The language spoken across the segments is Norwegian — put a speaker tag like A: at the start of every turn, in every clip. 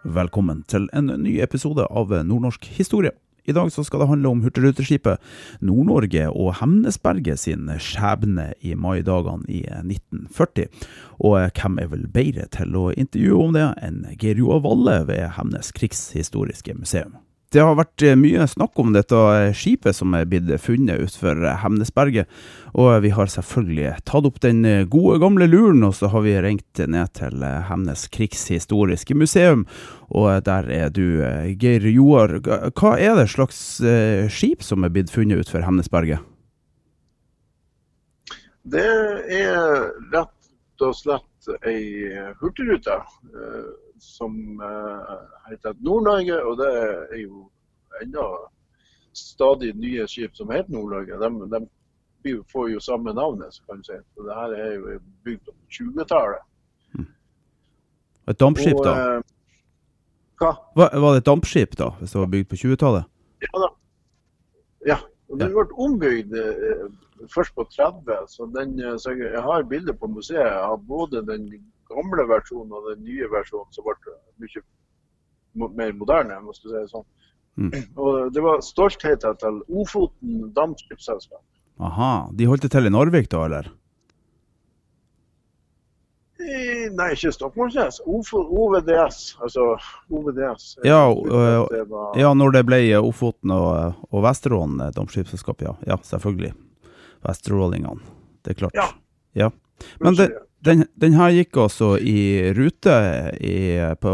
A: Velkommen til en ny episode av Nordnorsk historie. I dag skal det handle om Hurtigruteskipet Nord-Norge og Hemnesberget sin skjebne i maidagene i 1940. Og hvem er vel bedre til å intervjue om det enn Geir Joar Valle ved Hemnes krigshistoriske museum. Det har vært eh, mye snakk om dette skipet som er blitt funnet utenfor Hemnesberget. Og vi har selvfølgelig tatt opp den gode, gamle luren, og så har vi ringt ned til Hemnes krigshistoriske museum. Og der er du, eh, Geir Joar. Hva er det slags eh, skip som er blitt funnet utenfor Hemnesberget?
B: Det er rett og slett ei hurtigrute som heter Nord-Norge, og det er jo enda stadig nye skip som heter Nord-Norge. De, de, får jo samme navnet, så kan du si. Så det her er jo bygd på 20-tallet.
A: Hmm. Et dampskip, da? Uh,
B: hva?
A: Var, var, det et dampskip, da, hvis det var bygd på 20-tallet?
B: Ja da. Ja. Og den ble ombygd uh, først på 30. Så, den, så jeg har bilder på museet av både den gamle versjonen og den nye versjonen som ble mye mer moderne. må si det sånn. Mm. Og Det var stoltheten til Ofoten dampskipsselskap.
A: Aha. De holdt det til i Narvik da, eller?
B: Nei, ikke Stockholmsnes. OVDS. Altså OVDS.
A: Ja, var... ja, når det ble Ofoten og, og Vesterålen dampskipsselskap, ja. ja. Selvfølgelig. Vesterålingene. Det er klart.
B: Ja.
A: ja. Men det, den, den, her gikk altså i rute i, på,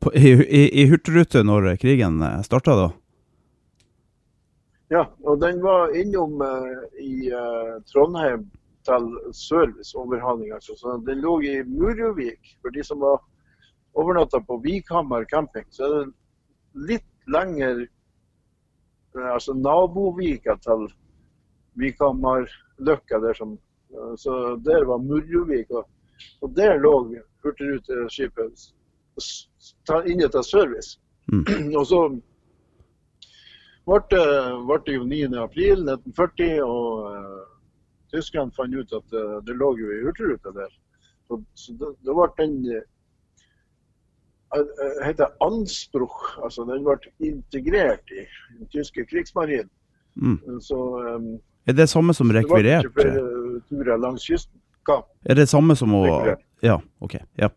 A: på, i, i, i Hurtigrute når krigen starta, da?
B: Ja, og den var innom uh, i uh, Trondheim til serviceoverhaling. Altså. Så den lå i Murjovik. For de som var overnatta på Vikhammer camping, så er det litt lenger uh, Altså nabovika til Vikhammerløkka der som så der var Murjovik, og, og der lå Hurtigruteskipet inne til service. Mm. og så ble det, jo det jo 9.4.1940, og uh, tyskerne fant ut at uh, det lå jo i Hurtigruta der. Så, så det, det ble den uh, heter Anspruch, altså den ble integrert i den tyske krigsmarinen. Mm. Så um,
A: er det samme som rekvirert?
B: Det var ikke flere turer langs kysten. Hva?
A: Er det samme som å rekvirert. Ja, OK. Ja.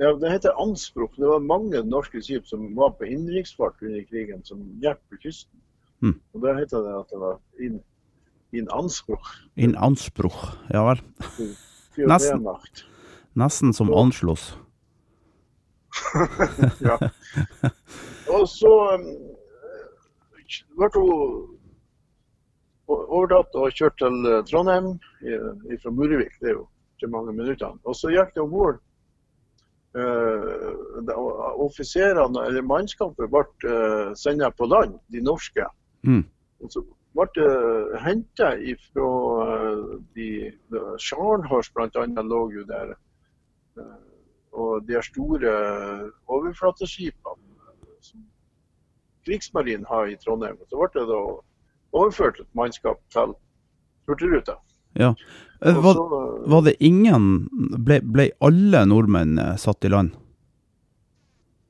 B: Ja, Det heter anspråk. Det var mange norske skip som var på innenriksfart under krigen, som hjalp på kysten. Mm. Og Da heter det at det var in, in Anspruch.
A: In Anspruch, ja vel. Nesten, nesten som Anslås.
B: ja. Og så um, ble hun overtatt og kjørt til eh, Trondheim fra Murevik. Det er jo ikke mange minuttene. Og så gikk det om bord. Uh, offiserene, eller mannskapet, ble uh, sendt på land, de norske. Mm. Og så ble det henta fra uh, de Scharnhorst bl.a. lå jo der. Uh, og de store overflateskipene som Krigsmarinen har i Trondheim. Så ble det da overført et mannskap til Hurtigruta.
A: Ja. Eh, var, var, det ingen ble, ble, alle nordmenn eh, satt i land?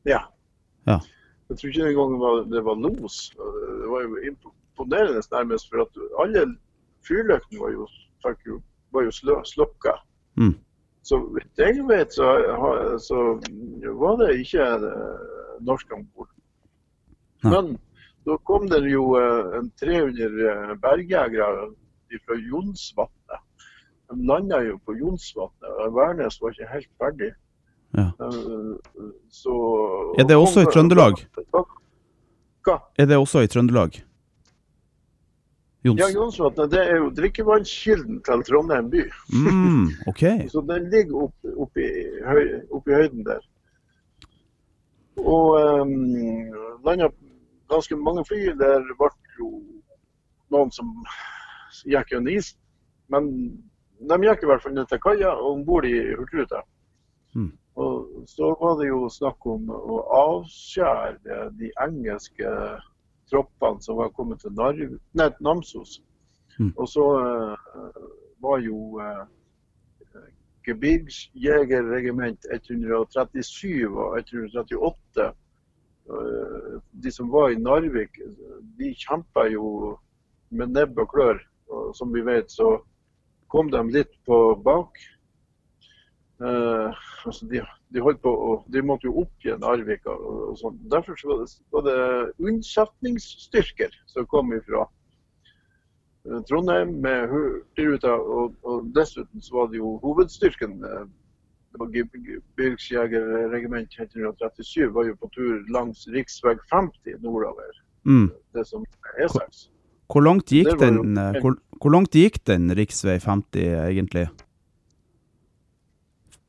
B: Ja.
A: ja.
B: Jeg tror ikke engang det var, det var los. Det var jo imponerende nærmest, for at alle fyrlyktene var jo, jo, var jo slø, slukka. Mm. Så vidt jeg vet, så, så, var det ikke norsk om bord. Men da kom det jo eh, en 300 eh, bergjegere fra Jonsvatnet. De landa jo på Jonsvatnet. Værnes var ikke helt ferdig.
A: Ja. Eh, så, er det også i Trøndelag?
B: Hva?
A: Er det også i Trøndelag?
B: Jons. Ja, Jonsvatnet det er jo drikkevannskilden til Trondheim by.
A: Mm, okay.
B: så den ligger oppe opp høy, opp høyden der. Og um, landa ganske mange fly. Der ble jo noen som gikk under isen. Men de gikk i hvert fall ned til kaia og om bord i Hurtigruta. Mm. Og så var det jo snakk om å avskjære de engelske troppene som var kommet til Narv, nei, Namsos. Mm. Og så uh, var jo uh, Gebirgsjegerregiment 137 og 138, eh, de som var i Narvik, de kjempa jo med nebb og klør. Og som vi vet, så kom de litt på bak. Uh, altså de, de, holdt på, å, de måtte jo opp igjen Narvik. Og, og sånn. Derfor så var det, var det unnsetningsstyrker som kom ifra Eh, Trondheim med Hurtigruta, og, og, dessuten så var det jo hovedstyrken. Eh, det var Gebirgsjegerregiment 137 var jo på tur langs rv. 50 nordover. Mm. Det som er E6.
A: Hvor langt gikk den, eh, hvor, hvor langt gikk den rv. 50 egentlig?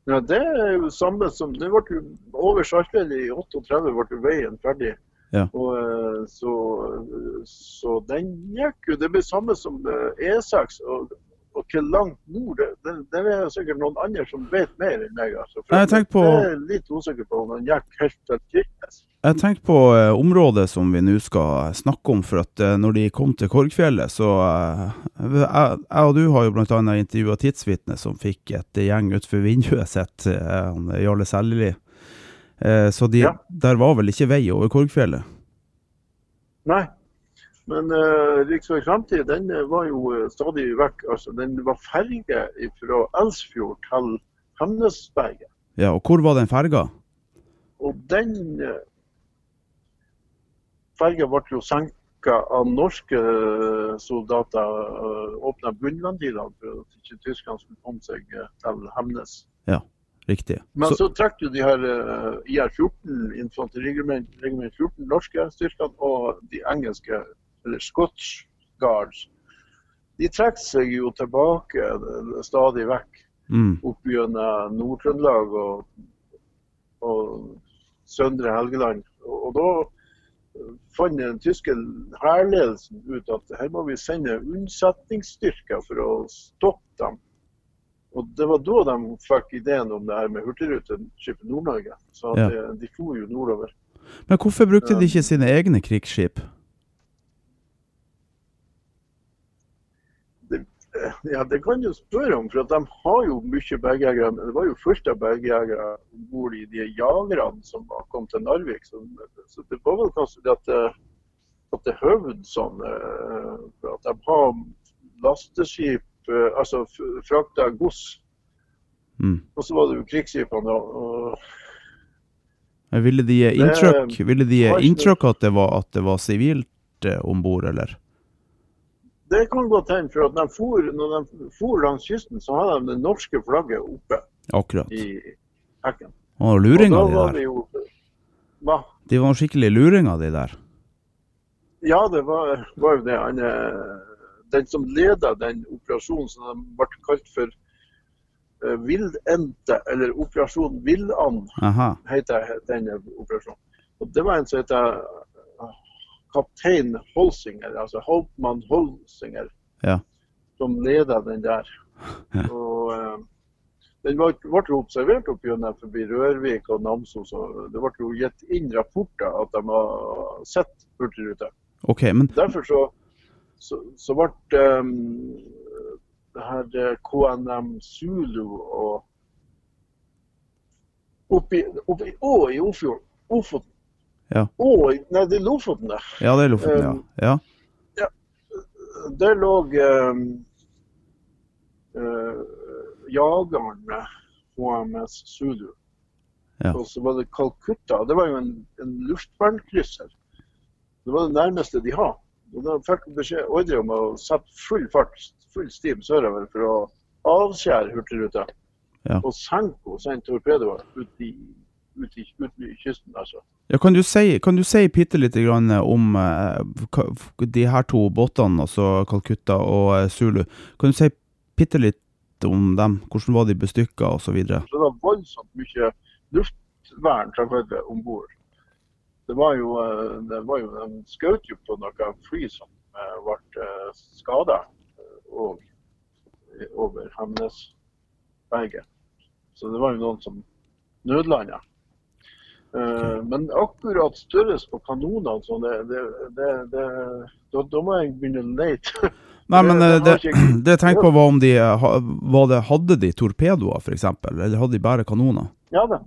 B: Ja, Det er jo samme som det ble jo Over Sarpsfjell i 38 ble veien ferdig. Ja. Og, eh, så, så, den gikk jo Det ble samme som E6. Eh, e og, og hvor langt nord det, det, det, er sikkert noen andre som vet mer enn meg. Altså.
A: For tenker på,
B: jeg er litt usikker på om han gikk helt til Kirkenes.
A: Jeg tenker på eh, området som vi nå skal snakke om. For at eh, når de kom til Korgfjellet, så eh, jeg, jeg, og du har jo bl.a. intervjua tidsvitne som fikk et gjeng utenfor vinduet sitt, Jarle Selli. Eh, så de, ja. der var vel ikke vei over Korgfjellet?
B: Nei, men uh, Riksvei Framtid den var jo uh, stadig vekk. Altså, den var ferge fra Elsfjord til Hemnesberget.
A: Ja, og hvor var den ferga?
B: Og den uh, ferga ble jo senka av norske soldater. Uh, Åpna bunnventilene for at ikke tyskerne skulle komme seg til Hemnes.
A: Ja. Riktig.
B: Men så, så trakk jo de her uh, IR-14, infanteriregiment 14, norske styrkene, og de engelske, eller Scotch Guards. De trekker seg jo tilbake uh, stadig vekk. Mm. Opp gjennom Nord-Trøndelag og, og, Søndre Helgeland. Og, og da eh, fant den tyske hærledelsen ut at her må vi sende unnsetningsstyrker for å stoppe dem. Og Det var da de fikk ideen om det her med Hurtigruteskipet Nord-Norge. Så ja. de, de for jo nordover.
A: Men hvorfor brukte de ikke sine egne krigsskip?
B: Det, ja, det kan du spørre om. For de har jo mye bergjegere. Det var jo fullt av bergjegere om bord i de jagerne som kom til Narvik. Så, så det var vel kanskje det at, at det høvd sånn. Eh, for at de har lasteskip Eh, altså frakta gods. Mm. Og så var det jo krigsskipene. Og,
A: ville de gi inntrykk, at det var, at det var sivilt eh, om bord, eller?
B: Det kan godt hende. For at de for, når de for langs kysten, så hadde de det norske flagget oppe
A: Akkurat.
B: i hekken.
A: Og luringa de der. Jo, hva? De var skikkelig luringer, de der.
B: Ja, det var, var jo det. Han, den som leda den operasjonen, som de ble kalt for uh, Villente, eller Operasjon Villand, heter den operasjonen. Og Det var en som heter kaptein Holsinger, altså Holtmann Holsinger,
A: ja.
B: som leda den der. Ja. Og uh, Den ble, ble observert opp gjennom forbi Rørvik og Namsos. og Det ble jo gitt inn rapporter at de har sett Hurtigruta.
A: Okay, men...
B: Derfor så så, så ble um, det her eh, KNM Zulu og oppi, oppi Å i Ofjord, Ofoten.
A: Ja.
B: Og det er Lofoten, det.
A: Ja, det er Lofoten, um, ja.
B: ja. Der lå um, uh, jageren HMS Zulu. Ja. Og så var det Calcutta. Det var jo en, en luftvernkrysser. Det var det nærmeste de har. Og Da fikk beskjed ordre om å sette full fart, full stim sørover for å avskjære Hurtigruta. Ja. Og senke og sende torpedoer ut i, ut, i, ut i kysten. altså.
A: Ja, kan du si, kan du si bitte litt om uh, de her to båtene, altså Calcutta og uh, Zulu. Kan du si bitte litt om dem? Hvordan var de bestykka osv.?
B: Det var voldsomt mye luftvern om bord det var jo, eh, det var jo De skjøt jo på noen fly som eh, ble eh, skada over Hemnesberget. Så det var jo noen som nødlanda. Okay. Men akkurat størrelse på kanonene sånn, det, det, det, da, da, må jeg begynne å lete.
A: Nei, men det, det jeg tenkte på, var om de var det, hadde de torpedoer, f.eks., eller hadde de bare kanoner?
B: Ja da.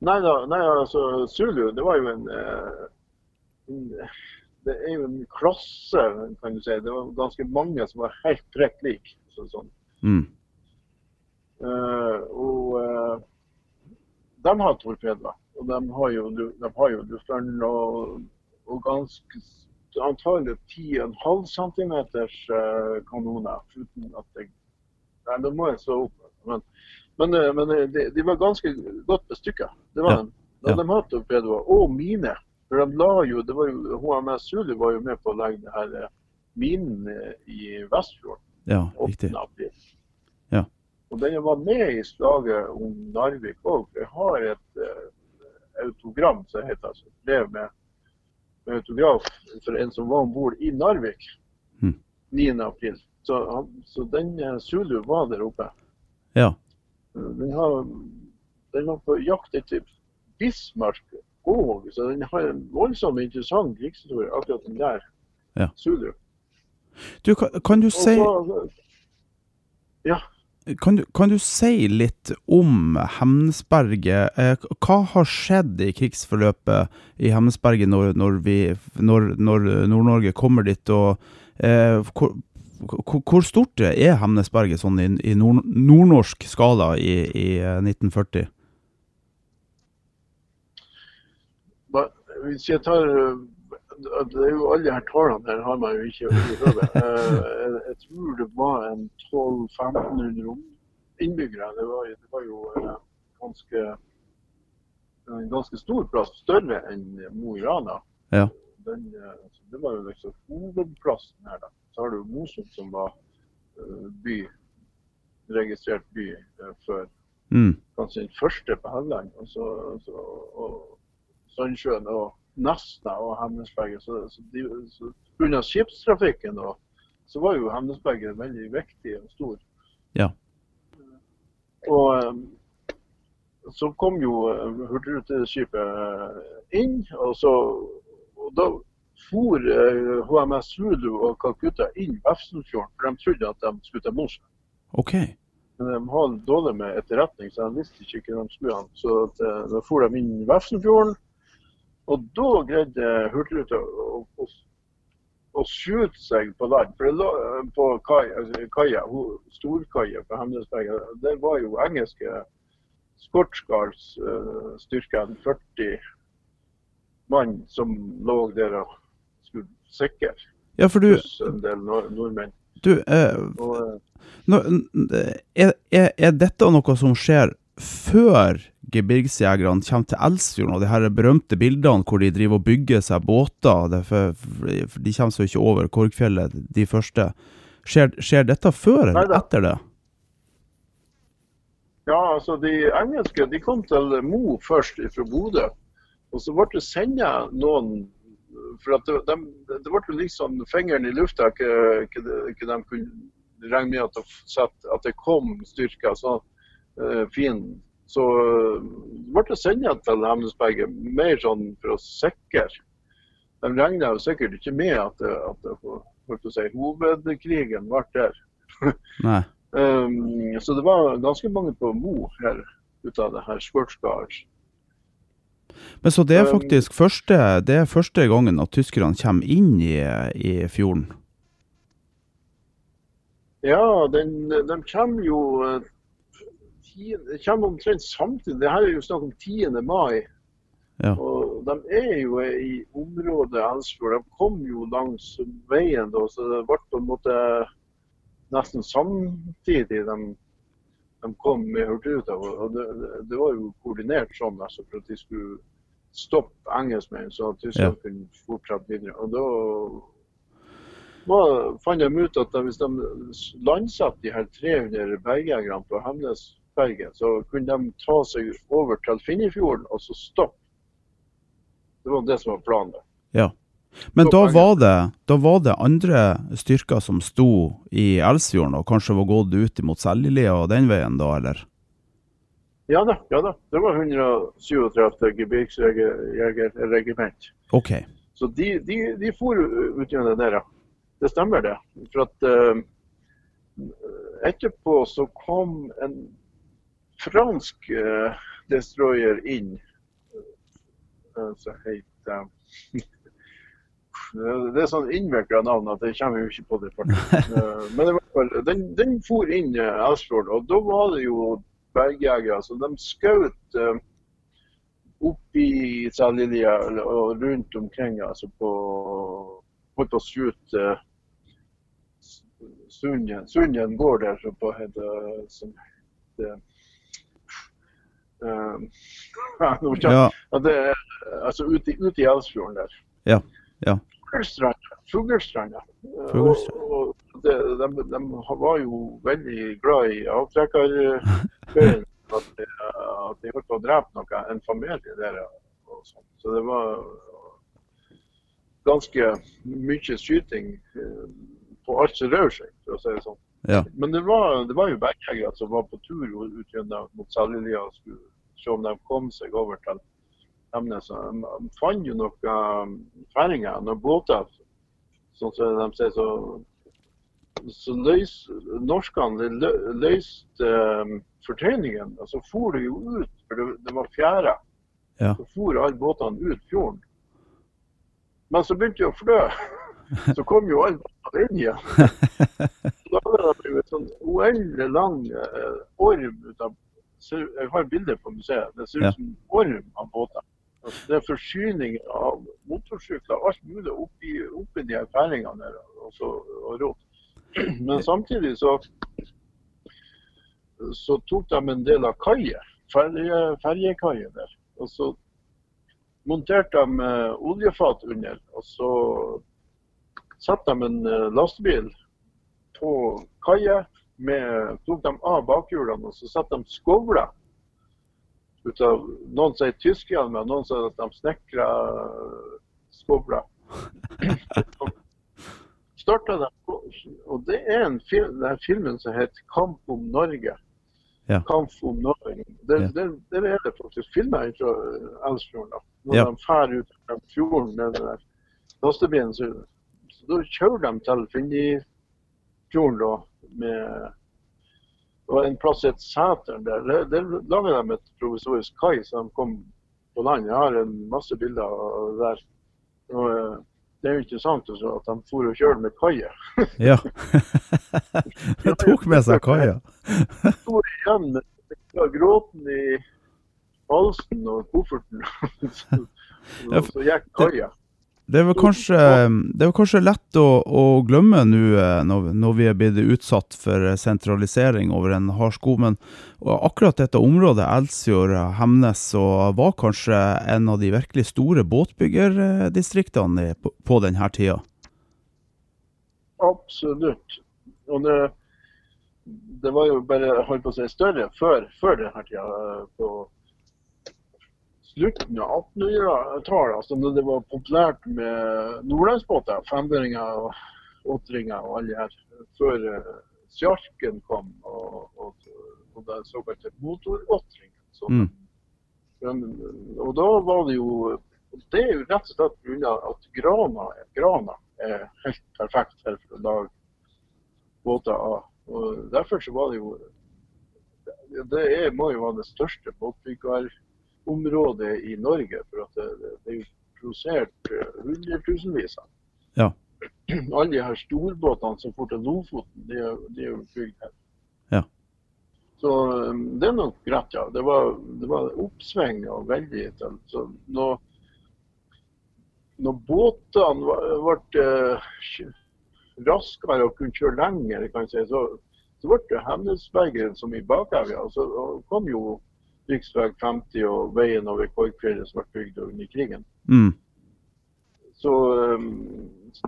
B: Nei da, nei, altså Zulu, det var jo en, en Det er jo en klasse, kan du si. Det var ganske mange som var helt prikk like. Sånn. Mm. Uh, og uh, de har torpedoer. Og de har jo, de har jo luftvern og, og ganske antagelig 10,5 cm kanoner. uten at jeg Nei, det må jeg så opp. Men, men, uh, men uh, de, de, var ganske godt bestykka. Det var ja. de. Ja. De hadde torpedoer. Og mine. For de la jo, det var jo, HMS Zulu var jo med på å legge det her uh, minen i Vestfjorden.
A: Ja, riktig.
B: Ja. Og den var med i slaget om Narvik òg. Jeg har et autogram som heter altså, brev med med autograf for en som var om bord i Narvik mm. 9.4. Så, så den eh, Zulu var der oppe.
A: Ja.
B: Den, har, den var på jakt etter Bismarck òg, så den har en voldsomt interessant krigshistorie, akkurat den der ja. Zulu.
A: Du, kan, kan du si
B: Ja.
A: Kan du, kan du, si litt om Hemnesberget? Eh, hva har skjedd i krigsforløpet i Hemnesberget når, når, når, når Nord-Norge kommer dit? og eh, hvor, hvor, stort er Hemnesberget sånn i, i nord, nordnorsk skala i, i 1940? Eh,
B: hvis jeg tar det er jo alle her tallene her har man jo ikke i hodet. Eh, jeg tror det var en 1200-1500 innbyggere. Det var, det var jo eh, ganske, en ganske stor plass. Større enn Mo i Rana.
A: Ja.
B: Den, altså, det var jo liksom hovedplassen her. da. Så har du Mosum som var by, registrert by før. Mm. Kanskje den første på Helland. Og, så, og Sandsjøen og Nesna og Hemnesberget. Så, så, de, så under skipstrafikken da, så var jo Hemnesberget veldig viktig og stor.
A: Ja.
B: Og um, så kom jo uh, Hurtigruteskipet inn, og, så, og da for HMS Zulu og Calcutta inn Vefsnfjorden, for de trodde at de skulle til Mosjøen.
A: Okay.
B: Men de hadde dårlig med etterretning, så de visste ikke hva de skulle. Så da for de inn Vefsnfjorden. Og da greide Hurtigruta å, å, å skjute seg på land. For det lå eh, på kaia, altså, kaia storkaia på Hemnesberget, der var jo engelske Sportsguards-styrken uh, 40 mann som lå der og skulle sikre.
A: Ja, for du,
B: en del nordmenn.
A: Du, eh, og, eh, er, er, er, dette noe som skjer før gebirgsjegerne kommer til Elsfjorden, og de her berømte bildene hvor de driver og bygger seg båter for, for De kommer seg ikke over Korgfjellet, de første. Skjer, skjer dette før eller etter det?
B: Ja, altså De engelske de kom til Mo først fra Bodø. Og så ble det sendt noen For det, de, det ble liksom fingeren i lufta hva de kunne regne med at at det kom styrker. Så uh, fin så eh, ble det sendt til Hemnesberget mer sånn for å sikre. De regna sikkert ikke med at, at, si, hovedkrigen ble der. Um, så det var ganske mange på Mo her ut av det her Squirtsguards.
A: Men så det er um, faktisk um, første, det er første gangen at tyskerne kommer inn i, i fjorden?
B: Ja, den, de kommer jo det kommer omtrent samtidig. Det her er jo snakk om 10. mai. Ja. Og de er jo i området Elsfjord. De kom jo langs veien da, så det ble på en måte nesten samtidig de, de kom med Hurtigruta. Og det, det, var jo koordinert sånn altså, for at de skulle stoppe engelskmennene, så tyskerne ja. kunne fortsette videre. Og da var, fant de ut at hvis de landsatte de her 300 bergjegerne på Hemnes Bergen, så kunne de ta seg over til Finnefjorden og så stoppe. Det var det som var planen.
A: Ja. Men da var, det, da var, det, andre styrker som sto i Elsfjorden og kanskje var gått ut mot Seljelia og den veien da, eller?
B: Ja da, ja da. Det var 137. gebirsjegerregiment.
A: Okay.
B: Så de, de, de for ut gjennom det der. det stemmer det. For at uh, etterpå så kom en fransk uh, destroyer inn uh, som heter Det er sånn innvikla navn at det kommer jo ikke på det. Men i hvert fall, den, den for inn i Elsfjord, og da var det jo bergjegere. Så de skjøt uh, oppi Selilja og rundt omkring altså på holdt på å skyte uh, Sunjen. Sunjen går der heter, som heter uh, ja. det, altså ute, ute i Elsfjorden der.
A: Ja. ja.
B: Fuglstranda. Og, de, de, de, var jo veldig glad i avtrekkerkveien. At, de, at de holdt på å drepe noe, en familie der. Og sånt. Så det var ganske mye skyting eh, på alt som rører seg, for å si det sånn.
A: Ja.
B: Men det var, det var jo bergjegere som var på tur ut gjennom mot Seljelia og skulle se om de kom seg over til Hemnes. De fant jo noen færinger, noen båter, sånn som de sier. så så løs, norskene løste um, fortøyningen. Og så for det jo ut, for det, det var fjære.
A: Ja.
B: Så for alle båtene ut fjorden. Men så begynte de å flø. Så kom jo alle båtene inn igjen. Da ble det en sånn uendelig lang uh, orm ut av Jeg har bilder på museet. Det ser ut som en orm av båter. Altså, det er forsyning av motorsykler, alt mulig oppi, oppi de her færingene der. Og, og råd. Men samtidig så, så tok de en del av kaia, ferjekaia der. Og så monterte de uh, oljefat under. Og så satte de en uh, lastebil på kaia. Tok de av bakhjulene og så satte de skovler. Ut av, noen sier tyskerne, men noen sier at de snekra skovler. starta de Og det er en film, den filmen som heter 'Kamp om Norge'.
A: Ja.
B: Kamp om Norge. Der, ja. der, der er det faktisk filmer fra Elsfjorden. Når
A: ja.
B: de drar ut av fjorden med den lastebilen, så, så da kjører de til Finnifjorden da, med og en plass et Sæteren der. Der, der lager de et provisorisk kai så de kom på land. Jeg har en masse bilder der. Og, det er jo interessant også at de for og kjørte med kaia.
A: ja. de tok med seg kaia.
B: Sto igjen med gråten i halsen og kofferten. og så gikk kaia.
A: Det er vel kanskje, er kanskje lett å, å glemme nå eh, når, vi er blitt utsatt for sentralisering over en hard sko, men akkurat dette området, Elsfjord, Hemnes, var kanskje en av de virkelig store båtbyggerdistriktene på, på denne tida?
B: Absolutt. Og det, det var jo bare holdt på å si, større før, før denne tida. på slutten av 1800-tallet, altså når det var populært med nordlandsbåter, femøringer og åtteringer og alle her, før uh, sjarken kom og, og, og den såkalte motoråtringen. Mm. Og da var det jo Det er jo rett og slett pga. at grana, grana er helt perfekt for å lage båter av. Og Derfor så var det jo Det er, må jo være det største båtbygger område i Norge. For at det, det er jo produsert eh, hundretusenvis av.
A: Ja.
B: Alle de her storbåtene som får til Lofoten, de de er jo bygd her.
A: Ja.
B: Så um, det er nok greit, ja. Det var, det var oppsving og veldig. Så når, når båtene ble uh, raskere og kunne kjøre lenger, kan jeg si, så, så ble det Hemnesbergen som i bakevja. Så kom jo rv. 50 og veien over Korgfjellet som ble bygd under krigen.
A: Mm.
B: Så um,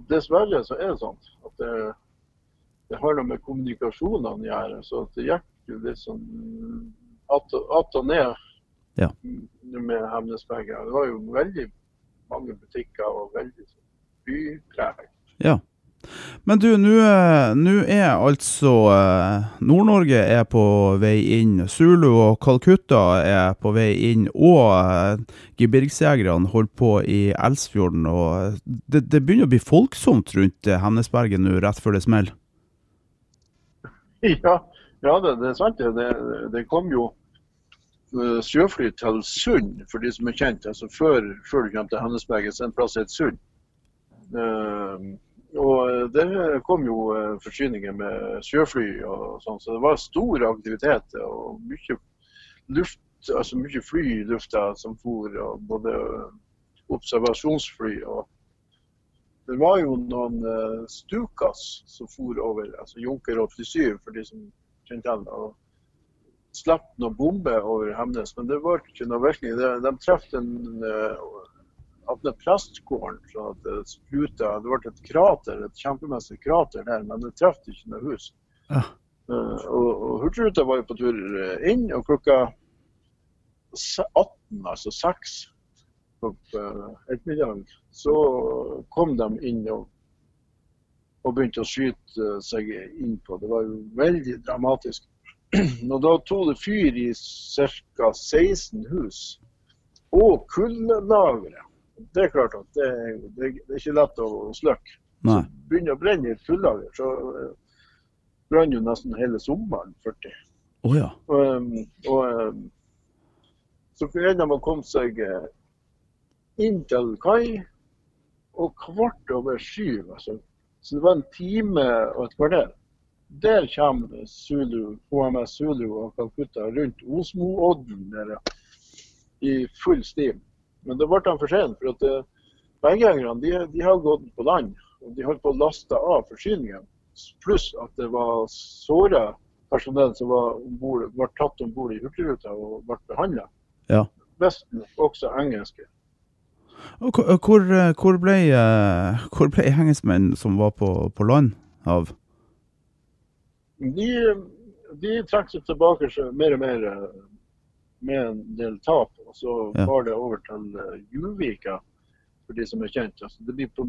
B: dessverre så er det sånn at det, det har noe med kommunikasjonene å gjøre. Så det gikk jo litt sånn att og ned
A: ja.
B: med Hemnesberget. Det var jo veldig mange butikker og veldig sånn bypreg.
A: Ja. Men du, nå er altså Nord-Norge er på vei inn. Zulu og Calcutta er på vei inn. Og gebirgsjegerne holder på i Elsfjorden. Og det, det, begynner å bli folksomt rundt Hemnesberget nå, rett før det smeller?
B: Ja, ja det, det, er sant. Det, det kom jo sjøfly til Sund, for de som er kjent. altså Før, før du kommer til Hemnesberget, så er det en plass som heter Sund. Uh, og eh, det kom jo eh, forsyninger med sjøfly og sånn, så det var stor aktivitet og mye luft, altså mye fly i lufta som for, og både observasjonsfly og Det var jo noen uh, Stukas som for over, altså Junker 87 for de som kjente til og slapp noen bomber over Hemnes, men det var ikke noe virkning. De, de traff en uh, åpne plastgården så at det spruta. Det ble et krater, et kjempemessig krater der, men det traff ikke noe hus. Ja. Uh, og, og Hurtigruta var jo på tur eh, inn, og klokka 18, altså 6 på uh, ettermiddagen, så kom de inn og, og begynte å skyte seg innpå. Det var jo veldig dramatisk. Og da tok det fyr i ca. 16 hus og kullagre det er klart at det, det, det er ikke lett å slukke. Begynner å brenne i fullager, så uh, brann jo nesten hele sommeren 40.
A: Oh, ja.
B: Og, um, og um, så greide de å komme seg inn til kai, og kvart over syv. Altså. Så det var en time og et kvarter. Der kommer Zulu, HMS Zulu og Calcutta rundt Osmoodden i full stim. Men da ble han for sent. For at eh, de, de har gått på land. og De holdt på å laste av forsyningen. Pluss at det var såra personell som var ombord, ble tatt om bord i Hurtigruta og ble behandla.
A: Ja.
B: Vesten, også engelske.
A: Og hvor, hvor, ble, eh, hvor ble engelskmenn som var på, på land, av?
B: De, de trakk seg tilbake mer og mer eh, med en del tap. Og så ja. var det over til uh, Juvika, for de som er kjent. Altså, det blir på,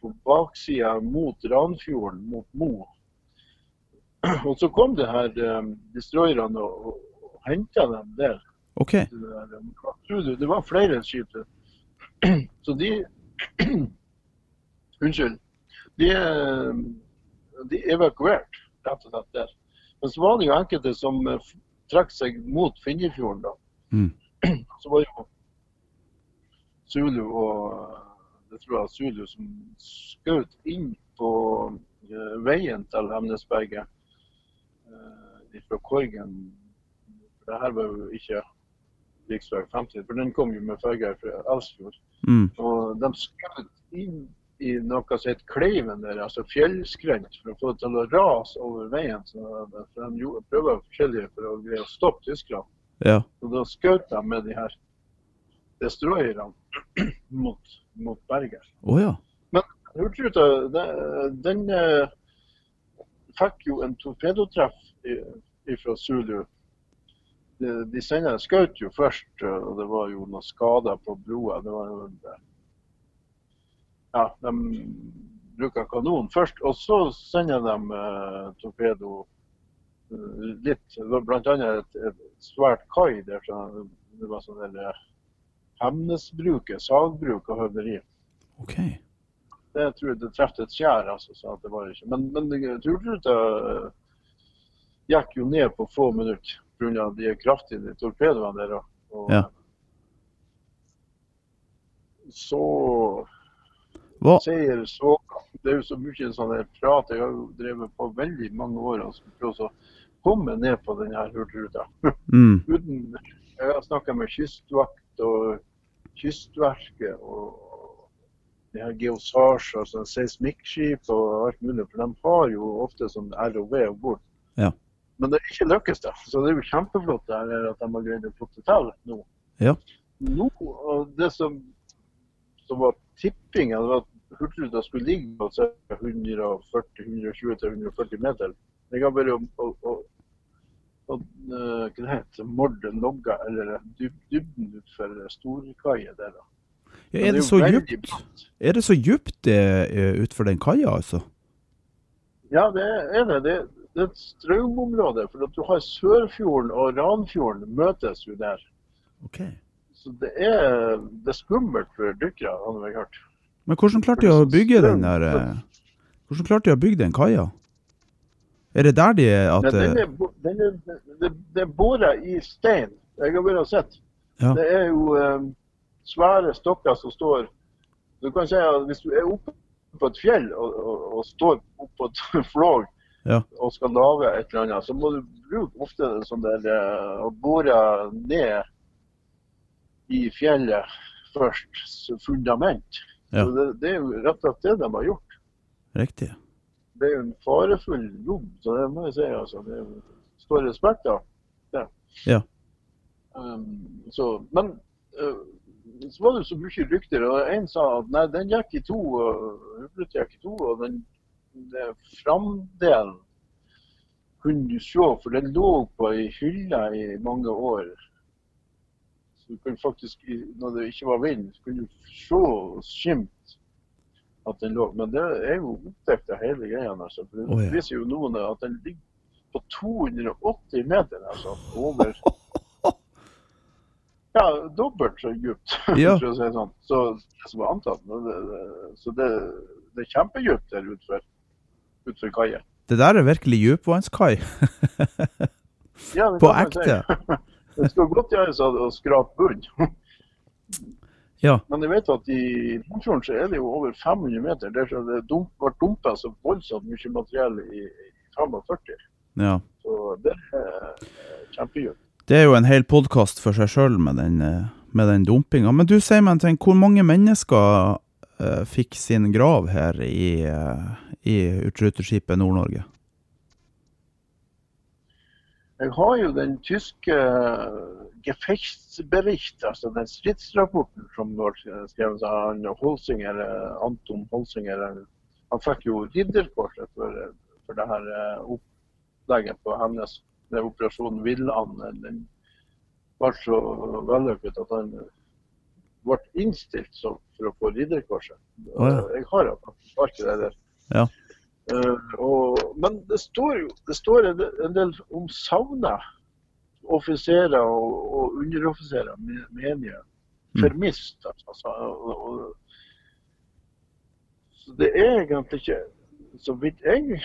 B: på baksida mot Ranfjorden, mot Mo. Og så kom det her um, destroyerne og, og, og henta dem der.
A: Okay.
B: Det, der, du, det var flere skip. Så de Unnskyld. De, de evakuerte rett og slett der. Men så var det jo enkelte som trakk seg mot Finjefjorden, da. Mm. Så var jo Zulu og det tror jeg Zulu som skjøt inn på uh, veien til Hemnesberget uh, fra Korgen. For det her var jo ikke rv. 50, for den kom jo med ferge fra Elsfjord. Mm. Og de skjøt inn i noe som het Kleiven, der, altså fjellskrent, for å få det til å rase over veien. Så, de prøver forskjellige for å greie å stoppe tyskerne.
A: Ja.
B: Og da skjøt de med de her destroyerne mot, mot berget.
A: Oh, ja.
B: Men Hurtigruta den, den uh, fikk jo en torpedotreff fra Zulu. De, de skjøt jo først, og det var jo noen skader på blodet. Det var jo ja, de bruker kanon først, og så sender de uh, torpedo uh, litt. Bl.a. Et, et svært kai der. Så det var sånn der uh, Hemnesbruket, sagbruk og høvderi.
A: Okay.
B: Det tror jeg det traff et skjær, altså. Så det var ikke. Men, men turtruta gikk jo ned på få minutter pga. de kraftige torpedoene der. Og,
A: ja.
B: Så
A: hva?
B: Seier så Det er jo så mye sånn prat. Jeg har jo drevet på veldig mange år og prøvd å komme ned på denne hurtigruta. Mm. jeg har snakka med kystvakt og Kystverket og de her Geosage, altså seismikkskip og alt mulig. For de har jo ofte sånn ROV om bord.
A: Ja.
B: Men det er ikke lykkes, da. Så det er jo kjempeflott det her, at de har greid å få det til nå.
A: Ja.
B: Nå, og det som, som var tippinga var at Hurtigruta skulle ligge på 140-120-140 meter. Jeg har bare å, å hva heter, morde logga eller dybden utfor storkaia der.
A: Ja, er, det så djupt, er det så djupt utfor den kaia, altså?
B: Ja, det er det. Det, det er et strømområde. For at du har Sørfjorden og Ranfjorden møtes jo der.
A: Okay.
B: Så det er, det er skummelt for dykkere, har jeg hørt.
A: Men hvordan klarte de å bygge den der eh, Hvordan klarte de å bygge den kaia? Er det der de er at
B: ja, den er, den er, det, det er båra i stein. Jeg har bare sett. Ja. Det er jo um, svære stokker som står Du kan si at hvis du er oppe på et fjell og, og, og står oppå et flåg
A: ja.
B: og skal lage et eller annet, så må du bruke ofte sånn der å eh, bore ned i fjellet først, fundament.
A: Ja.
B: Så det, det, er jo rett og slett det de har gjort.
A: Riktig.
B: Det er jo en farefull jobb, så det må jeg si. altså. Det står respekt av det.
A: Ja.
B: Um, så, men uh, så var det så mye rykter. og En sa at nei, den gikk i to. og gikk i to, og den framdelen kunne du se, for den lå på ei hylle i mange år. Så du kunne faktisk, når det ikke var vind, så kunne du se og skimte at den lå. Men det er jo oppdekt av hele greia. Altså. For det oh, ja. viser jo noen at den ligger på 280 meter. Altså, over Ja, dobbelt så dypt,
A: ja.
B: for å si det sånn. Så det som var antatt. Det, det, så det, det er kjempedypt der utfor utfor kaia.
A: Det der er virkelig dypvannskai.
B: ja,
A: På ekte.
B: Det skal godt gjøres å skrape bunn.
A: ja.
B: Men jeg vet at i Nordfjorden så er det jo over 500 meter. Der så det dump, ble dumpa så voldsomt mye materiell i, i 45.
A: Ja.
B: Så det er kjempedypt.
A: Det er jo en hel podkast for seg sjøl med den, med den dumpinga. Men du sier meg en ting, hvor mange mennesker uh, fikk sin grav her i, uh, i utruteskipet Nord-Norge?
B: Jeg har jo den tyske Gefechtsbericht, altså den stridsrapporten som ble skrevet av han Holsinger, Anton Holsinger. Han fikk jo ridderkorset for, for det her opplegget på hennes det operasjonen Villand. Den ble så vellykket at han ble innstilt for å få ridderkorset.
A: Oh, ja.
B: Jeg har faktisk det der.
A: Ja.
B: Uh, og, men det står jo det står en, del om savna offiserer og, og underoffiserer, menige. Mm. Fermist, altså. Og, og, så det er egentlig ikke Så vidt jeg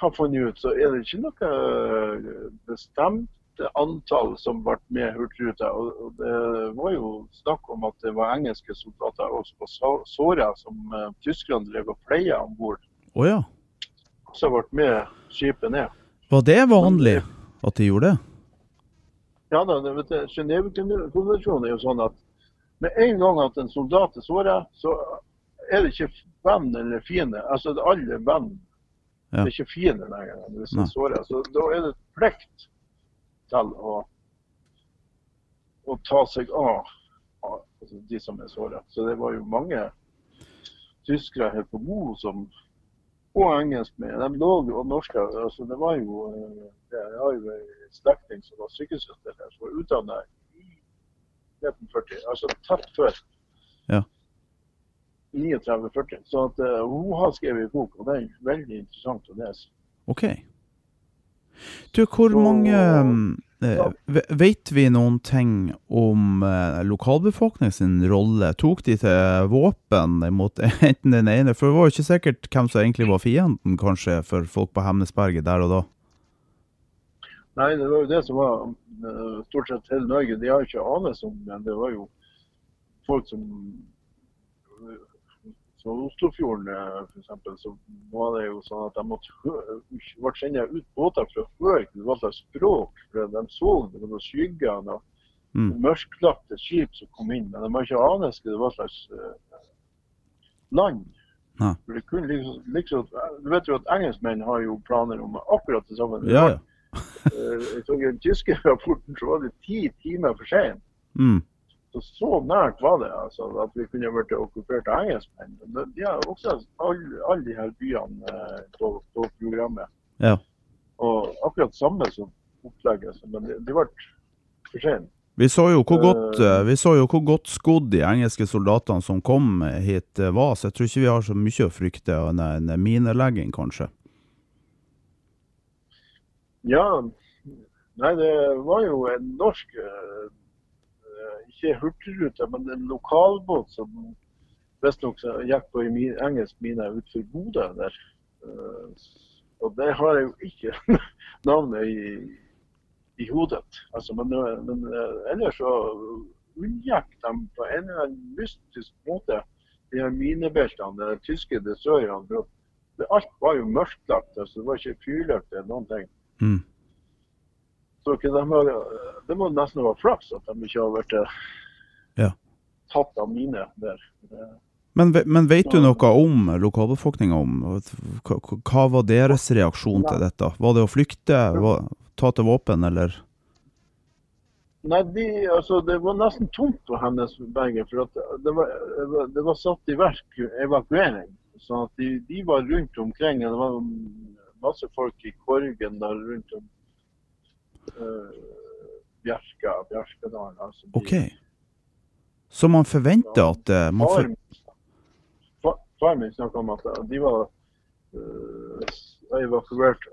B: har funnet ut, så er det ikke noe bestemt antall som ble med Hurtigruta. Og, det var jo snakk om at det var engelske soldater også på Såra som uh, tyskerne drev og pleia om bord.
A: Oh, ja.
B: Som ble med skipet ned.
A: Var det vanlig at de gjorde det?
B: Ja da, Genévekonvensjonen er jo sånn at med en gang at en soldat er såra, så er det ikke venn eller fiende. Altså alle venn. Ja. Det er ikke fiende lenger hvis en sårer. Så da er det plikt til å, å ta seg av altså de som er såra. Så det var jo mange tyskere her på Mo som og engelsk med. De lå jo og norske. Altså, det var jo eh, Jeg har jo en slektning som var sykesøster her, som var utdanna i 1940, altså tett før.
A: Ja.
B: 39-40. Så at, uh, hun har skrevet en bok, og det er veldig interessant å lese.
A: OK. Du, hvor så, mange ja. Vet vi noen ting om eh, lokalbefolkningen sin rolle? Tok de til våpen mot enten den ene For det var jo ikke sikkert hvem som egentlig var fienden, kanskje, for folk på Hemnesberget der og da?
B: Nei, det var jo det som var uh, stort sett hele Norge. De har ikke anelse om men det var jo folk som så Oslofjorden f.eks. så var det jo sånn at de måtte ble sendt ut båter fra å høre hva slags språk. for De så det var noen skyggene og mm. mørklagte skip som kom inn. Men de har ikke anelse hva slags uh, land.
A: Ja.
B: For det kunne liksom, liksom, du vet jo at Engelskmenn har jo planer om akkurat det samme.
A: Ja, ja.
B: Ifølge den tyske rapporten så var det ti timer for sent.
A: Mm.
B: Så, så nært var det altså, at vi kunne vært okkupert av engelskmenn. De har også alle, all de her byene eh, på, på, programmet.
A: Ja.
B: Og akkurat samme som opplegget, men det, de ble for sent.
A: Vi så, jo hvor godt, uh, vi så jo hvor godt skodd de engelske soldatene som kom hit var, så jeg tror ikke vi har så mye å frykte av en, minelegging, kanskje.
B: Ja, nei det var jo en norsk Ikke Hurtigruta, men en lokalbåt som visstnok gikk på en engelsk mine utenfor Bodø der. Uh, og det har jeg jo ikke navnet i i hodet. Altså, men, men eh, ellers så unngikk de på en eller annen mystisk måte de her minebeltene, de tyske destroyerne. Alt var jo mørklagt. Altså, det var ikke fyrlykt eller noen ting. Mm. Så de har, det må nesten være flaks at de ikke har vært eh, ja. tatt av mine der.
A: Men, men, vet du noe om lokalbefolkninga? Hva, hva var deres reaksjon til dette? Var det å flykte? Var, ta til våpen, eller?
B: Nei, de, altså, Det var nesten tomt på Hemnesberget. For det var, det, var, satt i verk evakuering. sånn at de, de, var rundt omkring. Det var masse folk i Korgen der rundt om uh, Bjerka, Bjerkedalen. Altså,
A: de, ok. Så man forventer at uh, man for...
B: Far min snakka om at de var uh, evakuert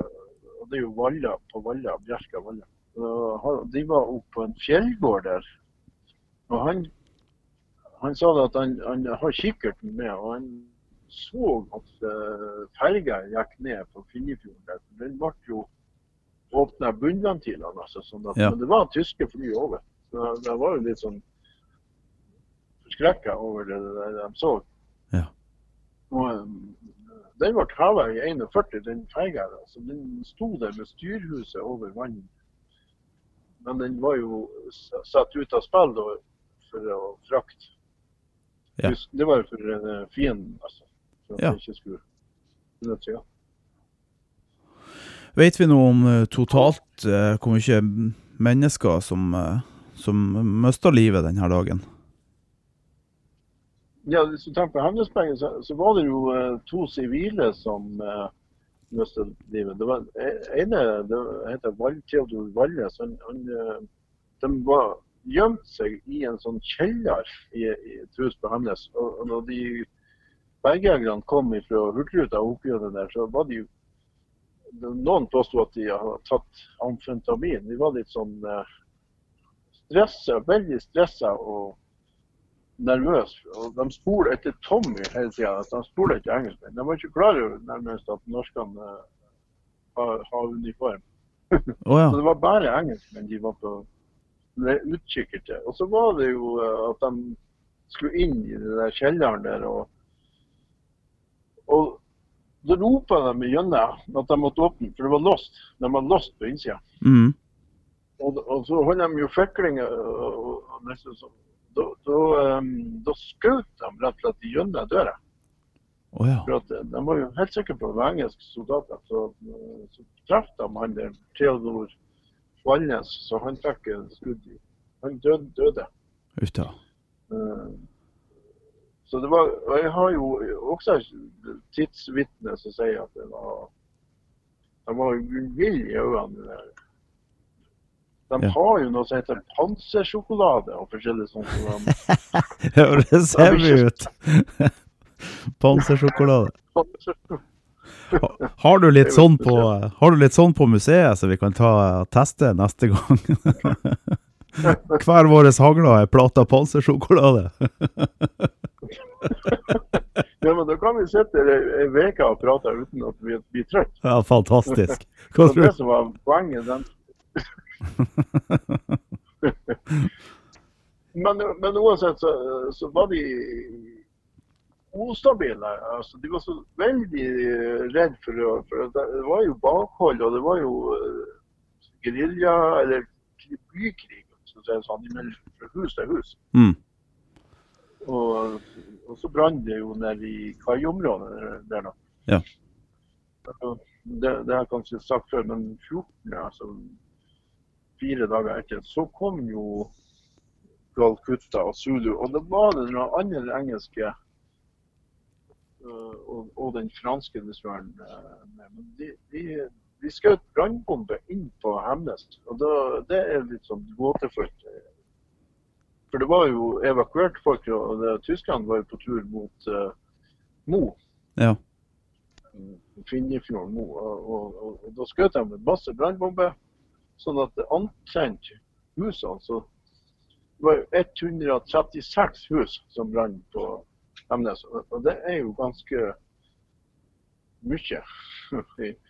B: og det er jo Valla på Valla, Bjerka Valla. De var oppe på en fjellgård der. Og han, han sa at han, han, har kikkerten med, og han så at ferga gikk ned på Finnefjorden. der. Den ble jo åpna bunnventilene, altså, sånn at, ja. men det var tyske fly over. Så jeg var jo litt sånn forskrekka over det, det de så. Ja. Og, den ble heva i 41, den ferga. Altså, den sto der med styrhuset over vannet. Men den var jo satt ut av spill da, for å frakte. Ja. Det var jo for uh, fienden, altså. For at ja. ikke skulle seg av.
A: Vet vi noe om uh, totalt uh, hvor mye mennesker som, uh, som mista livet denne dagen?
B: Ja, Hvis du tenker på Hemnesberget, så, så, var det jo to sivile som uh, mistet livet. Det var e, ene det heter Val, Theodor Valles. Han, han, de var gjemt seg i en sånn kjeller i, i et hus på Hemnes. Og, og når de bergjegerne kom fra Hurtigruta og oppgjorde der, så var de jo Noen påsto at de hadde tatt amfentamin. De var litt sånn uh, stressa, veldig stressa og nervøse. Og de spoler etter Tommy hele tida. De spoler etter engelskmenn. De var ikke klar over nærmest at norskene uh, har, har, uniform. Oh, ja. så det var bare engelskmenn de var på utkikk etter. Og så var det jo uh, at de skulle inn i den der kjelleren der. og og da ropa de gjennom at de måtte åpne, for det var låst. De var låst på innsida. Mm. Og, og, så holdt de jo og, og nesten sånn da, da, um, da skjøt de rett og slett gjennom døra. Oh, ja. For at, De var jo helt sikre på at det var engelske soldater. Så, så traff de han der Theodor Valnes, så han fikk skudd i. Han døde. døde.
A: Uta.
B: Uh, så det var, og Jeg har jo også tidsvitner som sier at det var de var ville i øynene. De ja. har jo noe som heter pansersjokolade og forskjellig sånt.
A: ja, det ser vi ut. pansersjokolade. Har du, litt sånn på, har du litt sånn på museet, så vi kan ta teste neste gang? Hver vår hagle er plata pansersjokolade.
B: ja, men da kan vi sitte ei uke og prate uten at vi blir trøtte.
A: Ja, fantastisk.
B: Hva tror du? Det som var poenget, den men, men, uansett så, så, var de ustabile. Altså, de var så veldig redde for, å, for Det var jo bakhold, og det var jo uh, gerilja, eller bykrig, skal det sånn, fra hus til hus. Mm. Og, og, så brant det jo nede i kaiområdet der, da. Ja. Det, det har jeg kanskje sagt før, men 14. altså fire dager etter, så kom jo Galkutta og Zulu. Og det var det noen andre engelske uh, og, og, den franske dessverre uh, Men de, de, de skjøt brannbombe inn på Hemnes. Og da, det er litt sånn gåtefullt. For det var jo evakuert folk, og det, Tyskland var jo på tur mot uh, Mo.
A: Ja.
B: Finjefjorden Mo. Og, og, og, og, da skjøt de med masse brannbomber, sånn at det antente husene. Så det var jo 136 hus som brant på Hemnes. Og det er jo ganske mye.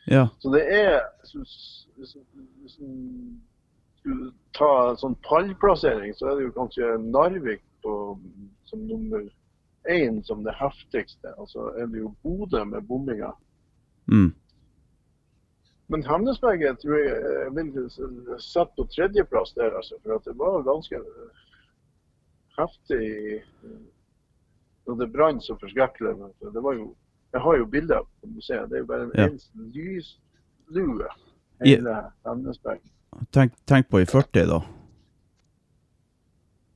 A: ja.
B: Så det er Hvis du skulle ta en sånn pallplassering, så er det jo kanskje Narvik på, som nummer én som det heftigste. Altså er det jo Bodø med bombinga.
A: Mm.
B: Men Hemnesberget tror jeg jeg vil sette på tredjeplass der, altså. For det var ganske heftig når det brant så forskrekkelig. Det var jo, jeg har jo bilder på museet. Det er jo bare en ja. eneste lyslue hele Hemnesberget.
A: Tenk, tenk, på i 40, da.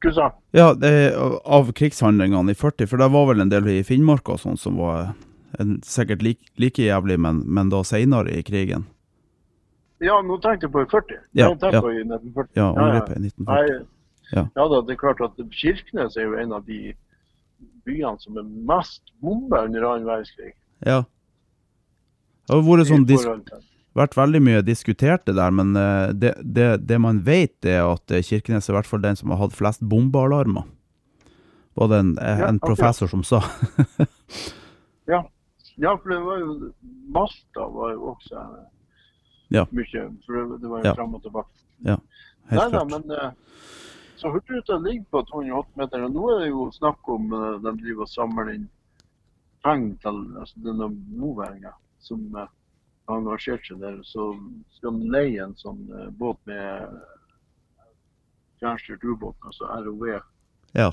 B: Hva sa
A: Ja, det, av krigshandlingene i 40, for det var vel en del i Finnmark og sånn som var en, sikkert like, like jævlig, men, men da seinere i krigen.
B: Ja, nå tenkte jeg på i 40.
A: Ja,
B: jeg
A: ja.
B: på i 1940.
A: Ja, angrepet i 1940.
B: Nei,
A: ja.
B: ja da, det er klart at Kirkenes er jo en av de byene som er mest bomba under annen verdenskrig.
A: Ja. Det har vært sånn vært veldig mye diskutert det der, men eh, det, det, det, man vet, er at eh, Kirkenes er i hvert fall den som har hatt flest bombealarmer. Var det en, eh, en ja, professor som sa.
B: ja. ja, for det var jo Malta var jo også
A: ja.
B: mye. For det, det var jo ja. fram og tilbake.
A: Ja, helt
B: Nei, klart. Da, men, så Hurtigruta ligger på 208 meter, og nå er det jo snakk om de driver og samler inn penger til altså, denne moværinga som har engasjert seg der, så skal de leie en sånn uh, båt med fjernstyrt ubåt, altså ROV.
A: Ja.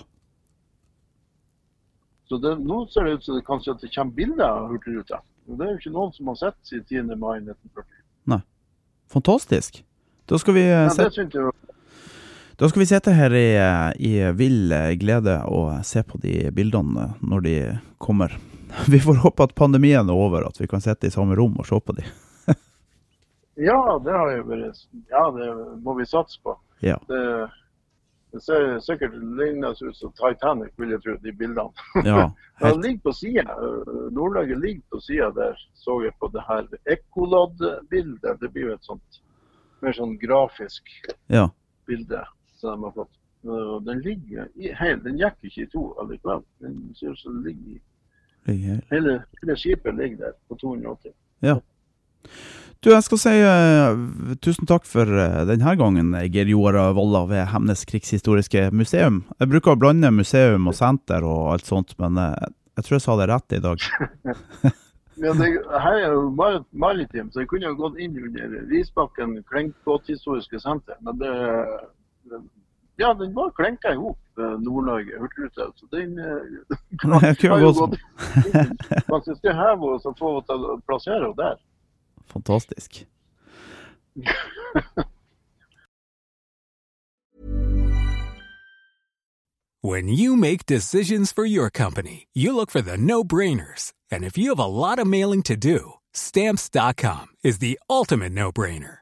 B: Så det, nå ser det ut som det kanskje at det kommer bilder av Hurtigruta. Det er jo ikke noen som har sett siden 10. mai 1940.
A: Nei. Fantastisk. Da skal vi uh,
B: ja, sette
A: da skal vi sitte her i, i vill glede og se på de bildene når de kommer. Vi får håpe at pandemien er over, at vi kan sitte i samme rom og se på de.
B: ja, det har jo vært Ja, det må vi satse på.
A: Ja.
B: Det, det ser sikkert lignende ut som Titanic, vil jeg tro, de bildene.
A: Ja,
B: helt... ligger på sida. Nord-Norge ligger på sida der, så jeg på det her Ecolad-bildet. Det blir jo et sånt mer sånn grafisk
A: ja.
B: bilde som de har fått. Og Den ligger i, hel, den gikk ikke i to allikevel. Den ser ut som den ligger i Hele, hele, skipet ligger der på 280.
A: Ja. Du, jeg skal si uh, tusen takk for uh, denne gangen, Geir Joar Volla ved Hemnes krigshistoriske museum. Jeg bruker å blande museum og senter og alt sånt, men uh, jeg tror jeg sa det rett i dag.
B: ja, det, her er jo bare maritim, så jeg kunne jo gått inn under Risbakken Klenkbåthistoriske senter. Men det, ja, den var klenka i hop, eh, Nord-Norge Hurtigruta. Så den eh,
A: kan, har jo gått
B: Faktisk skal heve oss og få til å plassere henne der.
A: Fantastisk.
C: When you make decisions for your company, you look for the no-brainers. And if you have a lot of mailing to do, stamps.com is the ultimate no-brainer.